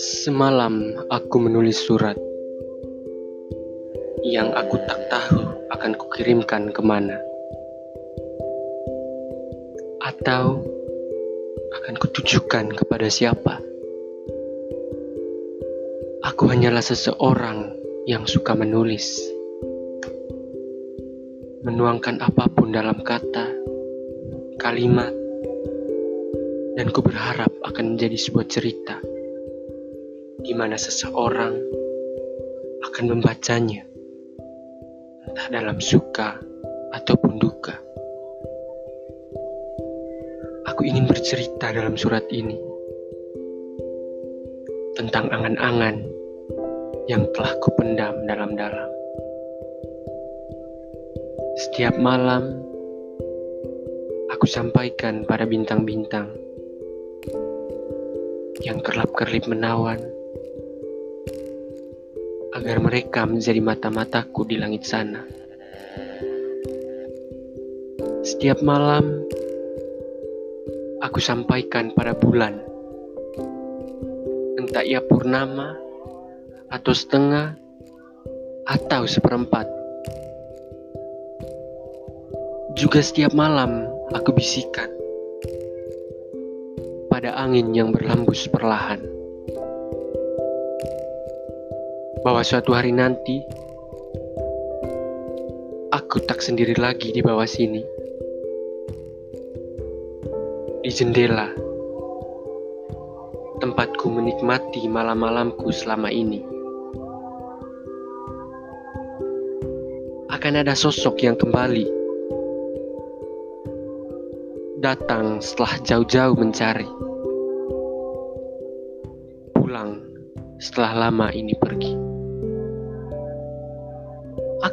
Semalam aku menulis surat yang aku tak tahu akan kukirimkan ke mana. Atau akan kutujukan kepada siapa. Aku hanyalah seseorang yang suka menulis, menuangkan apa pun dalam kata, kalimat, dan ku berharap akan menjadi sebuah cerita di mana seseorang akan membacanya, entah dalam suka ataupun duka. Aku ingin bercerita dalam surat ini tentang angan-angan yang telah kupendam dalam-dalam. Setiap malam, aku sampaikan pada bintang-bintang yang kerlap-kerlip menawan agar mereka menjadi mata-mataku di langit sana. Setiap malam, aku sampaikan pada bulan, entah ia purnama atau setengah atau seperempat. Juga setiap malam aku bisikan pada angin yang berlambus perlahan bahwa suatu hari nanti aku tak sendiri lagi di bawah sini. Di jendela, tempatku menikmati malam-malamku selama ini. Akan ada sosok yang kembali datang setelah jauh-jauh mencari, pulang setelah lama ini pergi.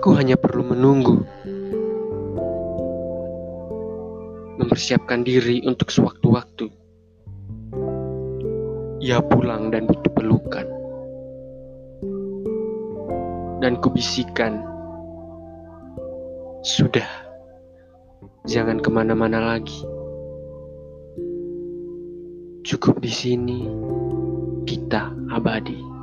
Aku hanya perlu menunggu, mempersiapkan diri untuk sewaktu-waktu. Ia pulang dan butuh pelukan, dan kubisikan, sudah, jangan ke mana-mana lagi. Cukup di sini, kita abadi.